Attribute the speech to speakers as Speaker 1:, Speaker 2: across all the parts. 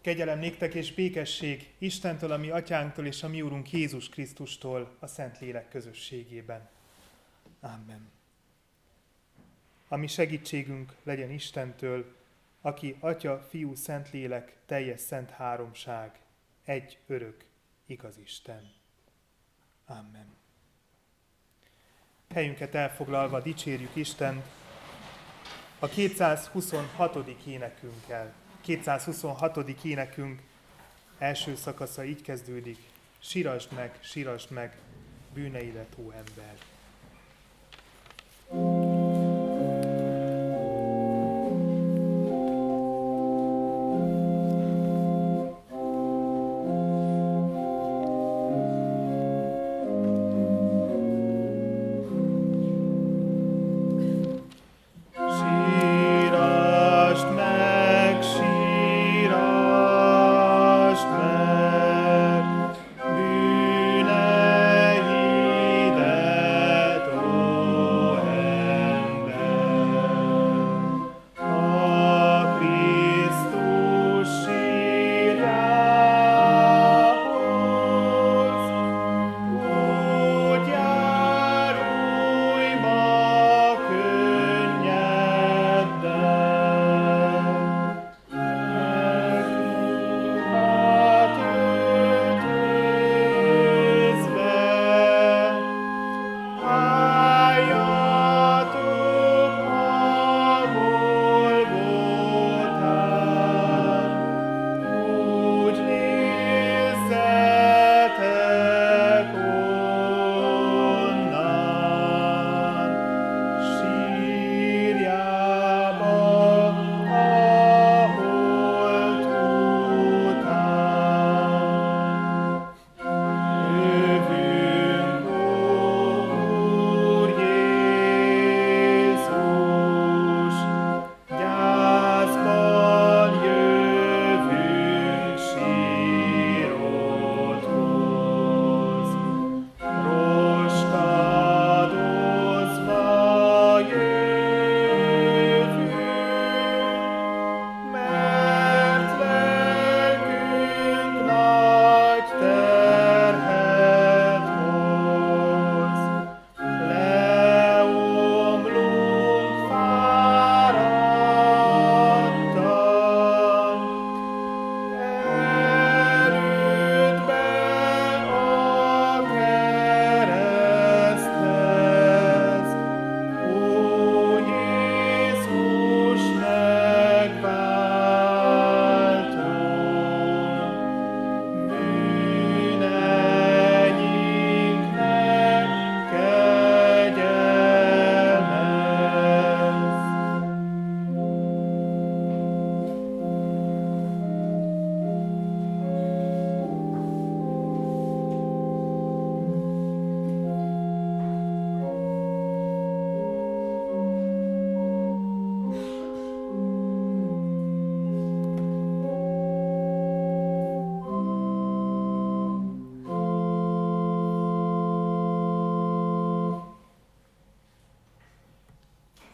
Speaker 1: Kegyelem néktek és békesség Istentől, a mi atyánktól és a mi úrunk Jézus Krisztustól a Szentlélek közösségében. Amen. A mi segítségünk legyen Istentől, aki Atya, Fiú, Szentlélek, teljes szent háromság, egy örök, igaz Isten. Amen. Helyünket elfoglalva dicsérjük Istent a 226. énekünkkel. 226. énekünk első szakasza így kezdődik. Sirasd meg, sirasd meg, bűneidet, ó ember.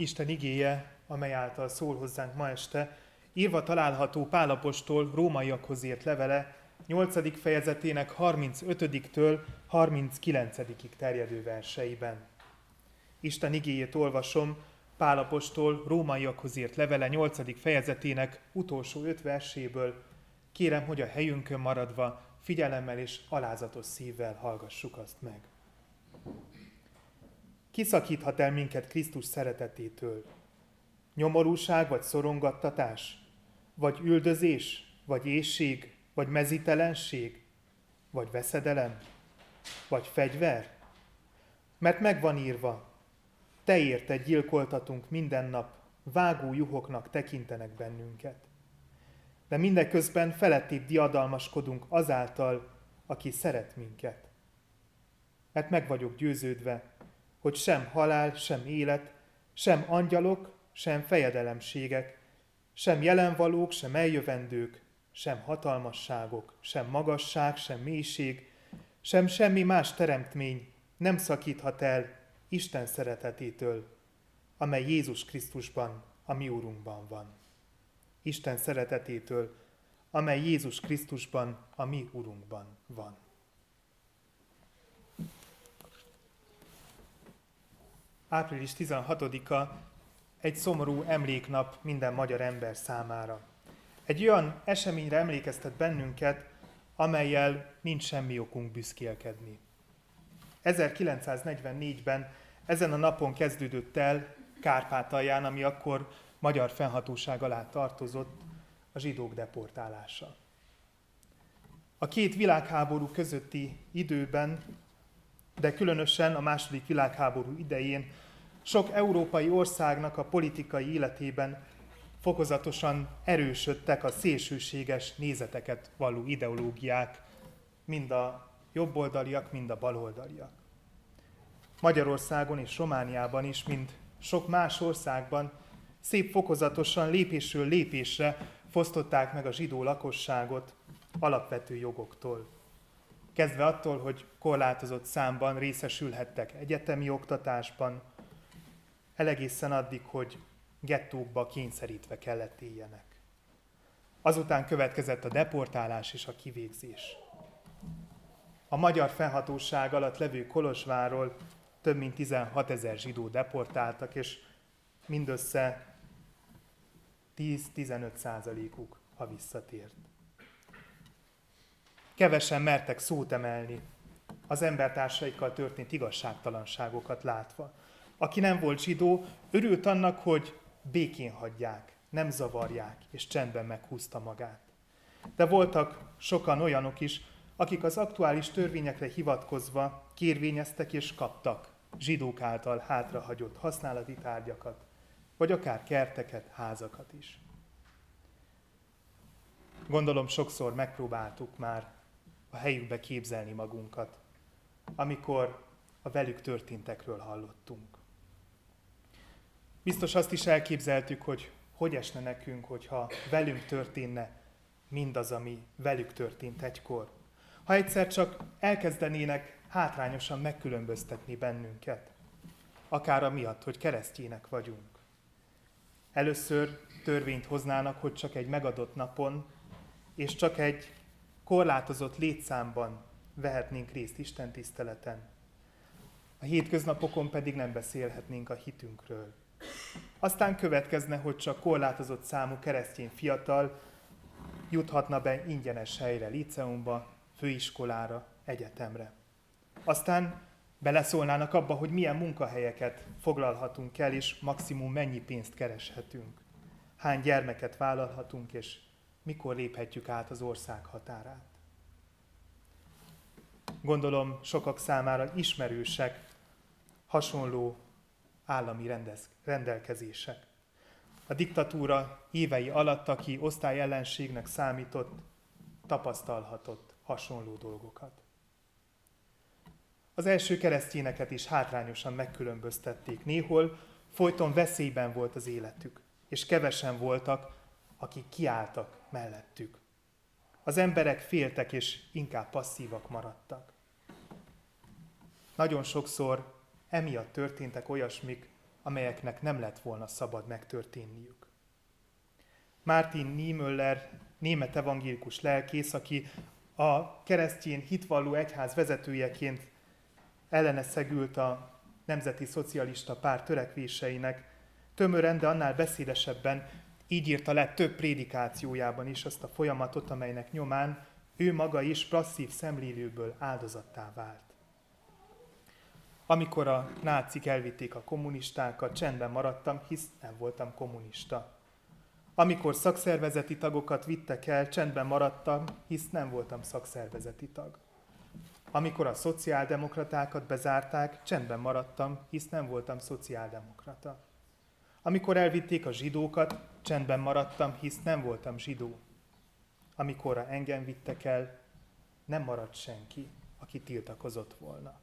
Speaker 1: Isten igéje, amely által szól hozzánk ma este, írva található Pálapostól rómaiakhoz írt levele 8. fejezetének 35-től 39-ig terjedő verseiben. Isten igéjét olvasom Pálapostól rómaiakhoz írt levele 8. fejezetének utolsó öt verséből. Kérem, hogy a helyünkön maradva figyelemmel és alázatos szívvel hallgassuk azt meg. Kiszakíthat el minket Krisztus szeretetétől? Nyomorúság vagy szorongattatás? Vagy üldözés? Vagy éjség? Vagy mezítelenség? Vagy veszedelem? Vagy fegyver? Mert megvan írva, te érted gyilkoltatunk minden nap, vágó juhoknak tekintenek bennünket. De mindeközben felettébb diadalmaskodunk azáltal, aki szeret minket. Mert meg vagyok győződve, hogy sem halál, sem élet, sem angyalok, sem fejedelemségek, sem jelenvalók, sem eljövendők, sem hatalmasságok, sem magasság, sem mélység, sem semmi más teremtmény nem szakíthat el Isten szeretetétől, amely Jézus Krisztusban, a mi Úrunkban van. Isten szeretetétől, amely Jézus Krisztusban, a mi Urunkban van. Április 16-a egy szomorú emléknap minden magyar ember számára. Egy olyan eseményre emlékeztet bennünket, amelyel nincs semmi okunk büszkélkedni. 1944-ben ezen a napon kezdődött el Kárpátalján, ami akkor magyar fennhatóság alá tartozott, a zsidók deportálása. A két világháború közötti időben, de különösen a második világháború idején sok európai országnak a politikai életében fokozatosan erősödtek a szélsőséges nézeteket való ideológiák, mind a jobboldaliak, mind a baloldaliak. Magyarországon és Romániában is, mint sok más országban szép fokozatosan lépésről lépésre fosztották meg a zsidó lakosságot alapvető jogoktól. Kezdve attól, hogy korlátozott számban részesülhettek egyetemi oktatásban, elegészen addig, hogy gettókba kényszerítve kellett éljenek. Azután következett a deportálás és a kivégzés. A magyar felhatóság alatt levő Kolozsváról több mint 16 ezer zsidó deportáltak, és mindössze 10-15 százalékuk, ha visszatért. Kevesen mertek szót emelni az embertársaikkal történt igazságtalanságokat látva. Aki nem volt zsidó, örült annak, hogy békén hagyják, nem zavarják, és csendben meghúzta magát. De voltak sokan olyanok is, akik az aktuális törvényekre hivatkozva kérvényeztek és kaptak zsidók által hátrahagyott használati tárgyakat, vagy akár kerteket, házakat is. Gondolom sokszor megpróbáltuk már a helyükbe képzelni magunkat, amikor a velük történtekről hallottunk. Biztos azt is elképzeltük, hogy hogy esne nekünk, hogyha velünk történne mindaz, ami velük történt egykor. Ha egyszer csak elkezdenének hátrányosan megkülönböztetni bennünket, akár amiatt, hogy keresztjének vagyunk. Először törvényt hoznának, hogy csak egy megadott napon, és csak egy korlátozott létszámban vehetnénk részt Isten tiszteleten. A hétköznapokon pedig nem beszélhetnénk a hitünkről. Aztán következne, hogy csak korlátozott számú keresztény fiatal juthatna be ingyenes helyre, liceumba, főiskolára, egyetemre. Aztán beleszólnának abba, hogy milyen munkahelyeket foglalhatunk el, és maximum mennyi pénzt kereshetünk. Hány gyermeket vállalhatunk, és mikor léphetjük át az ország határát. Gondolom sokak számára ismerősek hasonló állami rendez, rendelkezések. A diktatúra évei alatt, aki osztályellenségnek számított, tapasztalhatott hasonló dolgokat. Az első keresztényeket is hátrányosan megkülönböztették. Néhol folyton veszélyben volt az életük, és kevesen voltak, akik kiálltak mellettük. Az emberek féltek és inkább passzívak maradtak. Nagyon sokszor emiatt történtek olyasmik, amelyeknek nem lett volna szabad megtörténniük. Martin Niemöller, német evangélikus lelkész, aki a keresztjén hitvalló egyház vezetőjeként ellene szegült a nemzeti szocialista párt törekvéseinek, tömören, de annál beszédesebben így írta le több prédikációjában is azt a folyamatot, amelynek nyomán ő maga is passzív szemlélőből áldozattá vált. Amikor a nácik elvitték a kommunistákat, csendben maradtam, hisz nem voltam kommunista. Amikor szakszervezeti tagokat vittek el, csendben maradtam, hisz nem voltam szakszervezeti tag. Amikor a szociáldemokratákat bezárták, csendben maradtam, hisz nem voltam szociáldemokrata. Amikor elvitték a zsidókat, csendben maradtam, hisz nem voltam zsidó. Amikor engem vittek el, nem maradt senki, aki tiltakozott volna.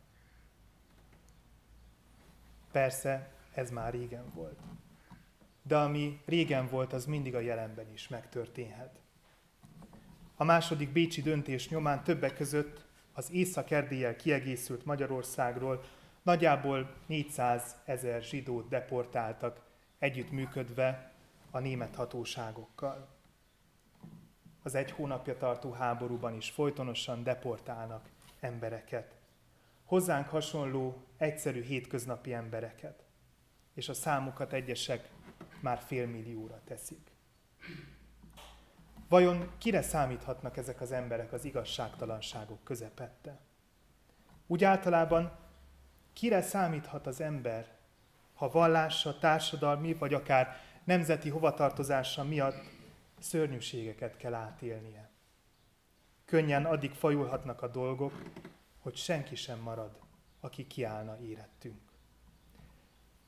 Speaker 1: Persze, ez már régen volt. De ami régen volt, az mindig a jelenben is megtörténhet. A második bécsi döntés nyomán többek között az észak kiegészült Magyarországról nagyjából 400 ezer zsidót deportáltak együttműködve a német hatóságokkal. az egy hónapja tartó háborúban is folytonosan deportálnak embereket. Hozzánk hasonló, egyszerű hétköznapi embereket. És a számukat egyesek már félmillióra teszik. Vajon kire számíthatnak ezek az emberek az igazságtalanságok közepette? Úgy általában kire számíthat az ember, ha vallása, társadalmi vagy akár nemzeti hovatartozása miatt szörnyűségeket kell átélnie. Könnyen addig fajulhatnak a dolgok, hogy senki sem marad, aki kiállna érettünk.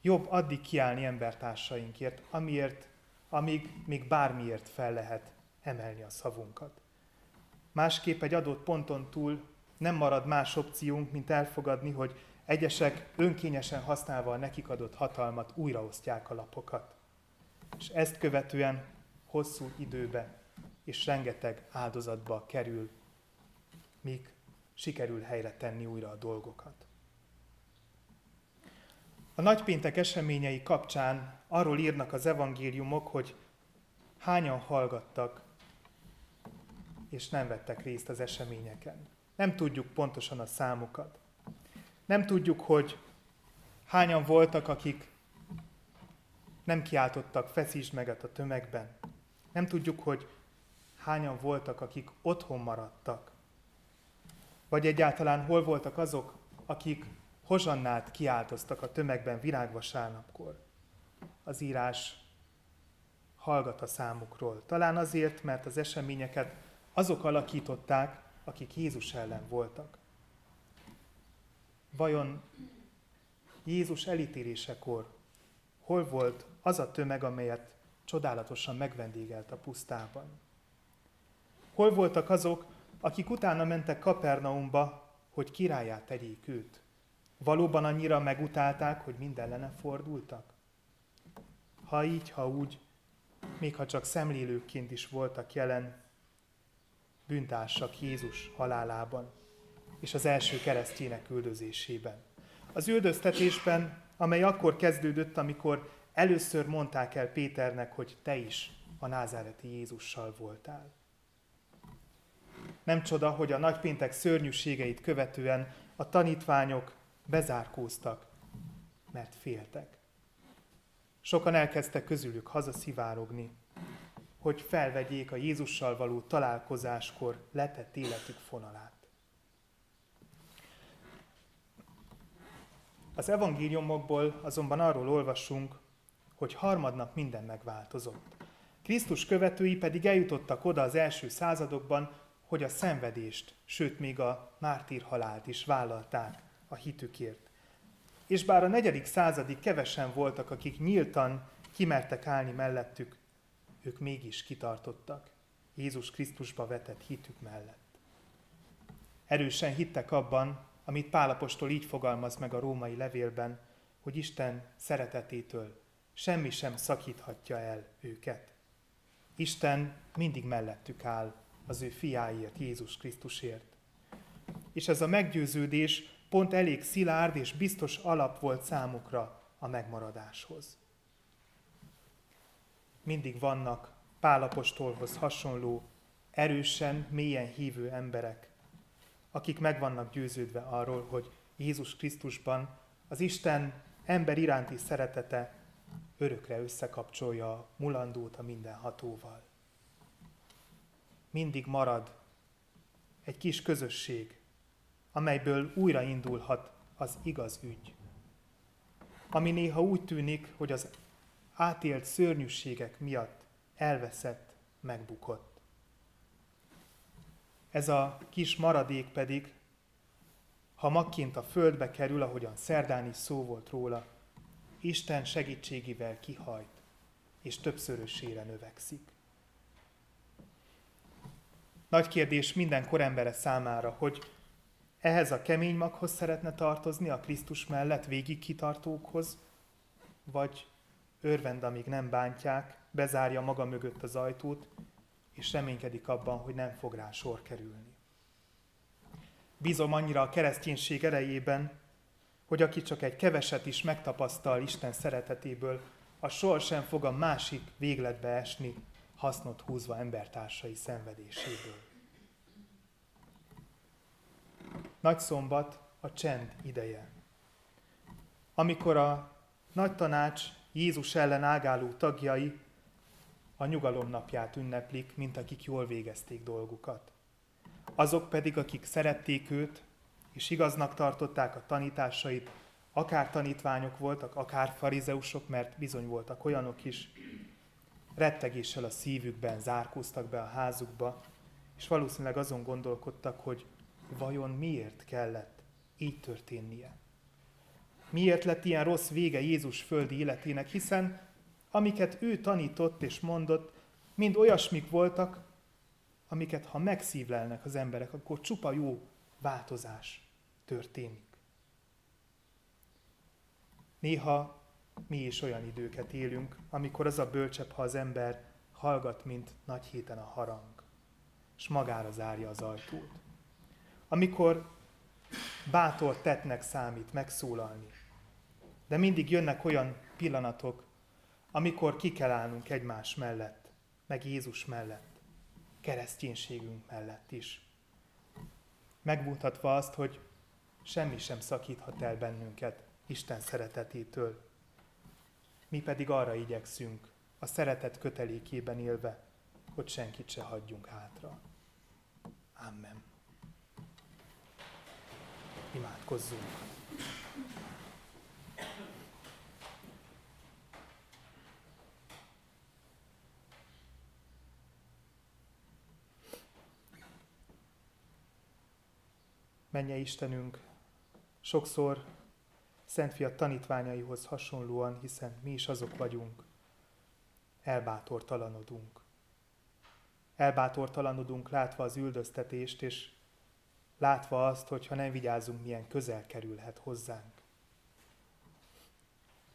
Speaker 1: Jobb addig kiállni embertársainkért, amiért, amíg még bármiért fel lehet emelni a szavunkat. Másképp egy adott ponton túl nem marad más opciónk, mint elfogadni, hogy egyesek önkényesen használva a nekik adott hatalmat újraosztják a lapokat. És ezt követően hosszú időbe és rengeteg áldozatba kerül, míg sikerül helyre tenni újra a dolgokat. A nagypéntek eseményei kapcsán arról írnak az evangéliumok, hogy hányan hallgattak és nem vettek részt az eseményeken. Nem tudjuk pontosan a számukat. Nem tudjuk, hogy hányan voltak, akik nem kiáltottak, feszítsd meget a tömegben. Nem tudjuk, hogy hányan voltak, akik otthon maradtak. Vagy egyáltalán hol voltak azok, akik hozsannát kiáltoztak a tömegben virágvasárnapkor. Az írás hallgat a számukról. Talán azért, mert az eseményeket azok alakították, akik Jézus ellen voltak. Vajon Jézus elítélésekor hol volt az a tömeg, amelyet csodálatosan megvendégelt a pusztában? Hol voltak azok, akik utána mentek Kapernaumba, hogy királyát tegyék őt? Valóban annyira megutálták, hogy mindellene fordultak? Ha így, ha úgy, még ha csak szemlélőként is voltak jelen, bűntársak Jézus halálában és az első keresztjének üldözésében. Az üldöztetésben, amely akkor kezdődött, amikor először mondták el Péternek, hogy te is a názáreti Jézussal voltál. Nem csoda, hogy a nagypéntek szörnyűségeit követően a tanítványok bezárkóztak, mert féltek. Sokan elkezdtek közülük hazaszivárogni, hogy felvegyék a Jézussal való találkozáskor letett életük fonalát. Az evangéliumokból azonban arról olvasunk, hogy harmadnap minden megváltozott. Krisztus követői pedig eljutottak oda az első századokban, hogy a szenvedést, sőt még a mártír halált is vállalták a hitükért. És bár a negyedik századig kevesen voltak, akik nyíltan kimertek állni mellettük, ők mégis kitartottak Jézus Krisztusba vetett hitük mellett. Erősen hittek abban, amit Pálapostól így fogalmaz meg a római levélben, hogy Isten szeretetétől semmi sem szakíthatja el őket. Isten mindig mellettük áll az ő fiáért, Jézus Krisztusért. És ez a meggyőződés pont elég szilárd és biztos alap volt számukra a megmaradáshoz mindig vannak Pálapostolhoz hasonló, erősen, mélyen hívő emberek, akik meg vannak győződve arról, hogy Jézus Krisztusban az Isten ember iránti szeretete örökre összekapcsolja a mulandót a mindenhatóval. Mindig marad egy kis közösség, amelyből újraindulhat az igaz ügy. Ami néha úgy tűnik, hogy az átélt szörnyűségek miatt elveszett, megbukott. Ez a kis maradék pedig, ha magként a földbe kerül, ahogyan szerdán is szó volt róla, Isten segítségével kihajt, és többszörösére növekszik. Nagy kérdés minden korembere számára, hogy ehhez a kemény maghoz szeretne tartozni, a Krisztus mellett végig kitartókhoz, vagy örvend, amíg nem bántják, bezárja maga mögött az ajtót, és reménykedik abban, hogy nem fog rá sor kerülni. Bízom annyira a kereszténység erejében, hogy aki csak egy keveset is megtapasztal Isten szeretetéből, a sohasem fog a másik végletbe esni, hasznot húzva embertársai szenvedéséből. Nagy szombat a csend ideje. Amikor a nagy tanács Jézus ellen ágáló tagjai a nyugalom napját ünneplik, mint akik jól végezték dolgukat. Azok pedig, akik szerették őt, és igaznak tartották a tanításait, akár tanítványok voltak, akár farizeusok, mert bizony voltak olyanok is, rettegéssel a szívükben zárkóztak be a házukba, és valószínűleg azon gondolkodtak, hogy vajon miért kellett így történnie. Miért lett ilyen rossz vége Jézus földi életének, hiszen amiket ő tanított és mondott, mind olyasmik voltak, amiket ha megszívlelnek az emberek, akkor csupa jó változás történik. Néha mi is olyan időket élünk, amikor az a bölcsebb, ha az ember hallgat, mint nagy héten a harang, és magára zárja az ajtót. Amikor bátor tettnek számít megszólalni, de mindig jönnek olyan pillanatok, amikor ki kell állnunk egymás mellett, meg Jézus mellett, kereszténységünk mellett is. Megmutatva azt, hogy semmi sem szakíthat el bennünket Isten szeretetétől. Mi pedig arra igyekszünk, a szeretet kötelékében élve, hogy senkit se hagyjunk hátra. Amen. Imádkozzunk. Menje Istenünk, sokszor Szent Fiat tanítványaihoz hasonlóan, hiszen mi is azok vagyunk, elbátortalanodunk. Elbátortalanodunk látva az üldöztetést, és látva azt, hogy ha nem vigyázunk, milyen közel kerülhet hozzánk.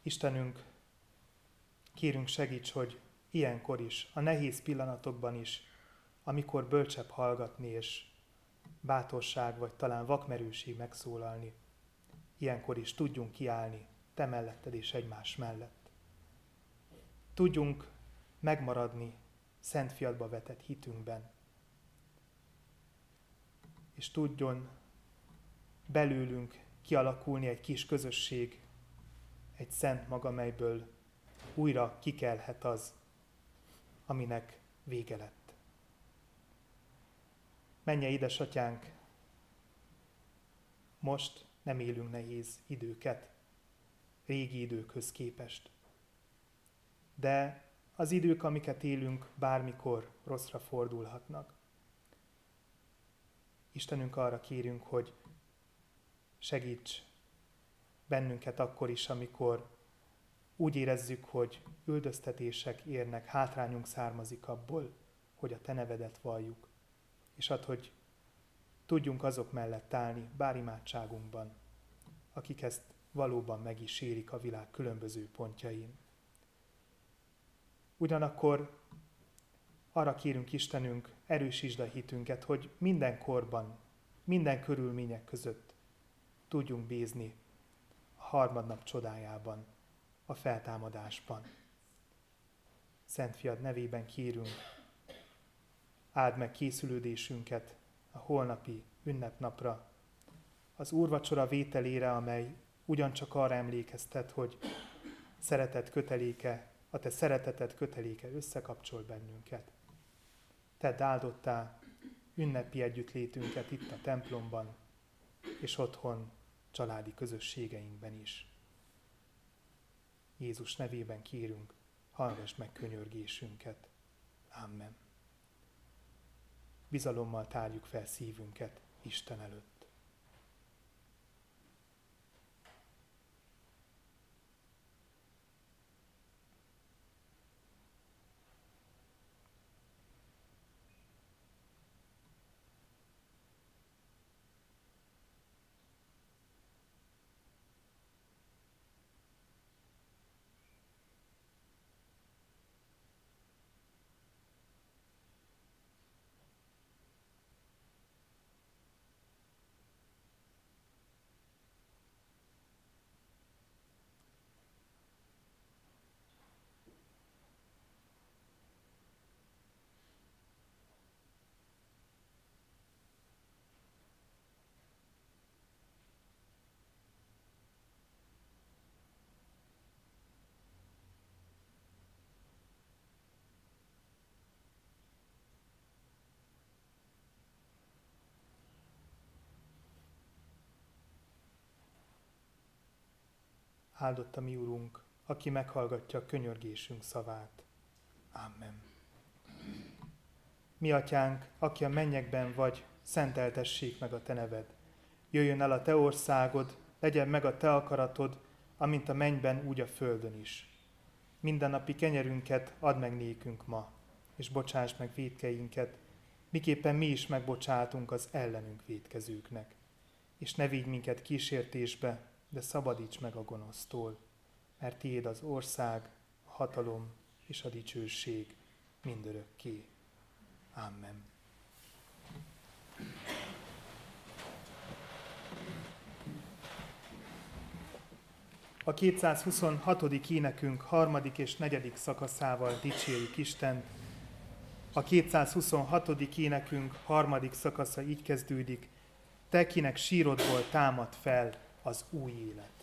Speaker 1: Istenünk, kérünk segíts, hogy ilyenkor is, a nehéz pillanatokban is, amikor bölcsebb hallgatni és bátorság vagy talán vakmerőség megszólalni, ilyenkor is tudjunk kiállni te melletted és egymás mellett. Tudjunk megmaradni Szent Fiatba vetett hitünkben, és tudjon belőlünk kialakulni egy kis közösség, egy szent maga, melyből újra kikelhet az, aminek vége lett. Menje, édesatyánk, most nem élünk nehéz időket, régi időkhöz képest. De az idők, amiket élünk, bármikor rosszra fordulhatnak. Istenünk arra kérünk, hogy segíts bennünket akkor is, amikor úgy érezzük, hogy üldöztetések érnek, hátrányunk származik abból, hogy a Te nevedet valljuk, és ad, hogy tudjunk azok mellett állni, bár imádságunkban, akik ezt valóban meg is érik a világ különböző pontjain. Ugyanakkor arra kérünk Istenünk, erősítsd a hitünket, hogy minden korban, minden körülmények között tudjunk bízni a harmadnap csodájában, a feltámadásban. Szent Fiad nevében kérünk, áld meg készülődésünket a holnapi ünnepnapra, az úrvacsora vételére, amely ugyancsak arra emlékeztet, hogy szeretet köteléke, a te szereteted köteléke összekapcsol bennünket. Te áldottá ünnepi együttlétünket itt a templomban, és otthon családi közösségeinkben is. Jézus nevében kérünk, hallgass meg könyörgésünket. Amen. Bizalommal tárjuk fel szívünket Isten előtt. Áldott a mi Urunk, aki meghallgatja a könyörgésünk szavát. Amen. Mi atyánk, aki a mennyekben vagy, szenteltessék meg a te neved. Jöjjön el a te országod, legyen meg a te akaratod, amint a mennyben, úgy a földön is. Minden napi kenyerünket add meg nékünk ma, és bocsáss meg védkeinket, miképpen mi is megbocsátunk az ellenünk védkezőknek. És ne vigy minket kísértésbe, de szabadíts meg a gonosztól, mert tiéd az ország, a hatalom és a dicsőség mindörökké. Amen. A 226. énekünk harmadik és negyedik szakaszával dicsérjük Istent. A 226. énekünk harmadik szakasza így kezdődik. Te, kinek sírodból támad fel az új élet.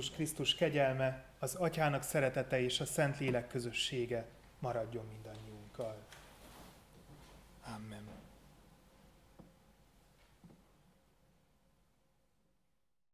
Speaker 1: Jézus Krisztus kegyelme, az Atyának szeretete és a Szentlélek közössége maradjon mindannyiunkkal. Amen.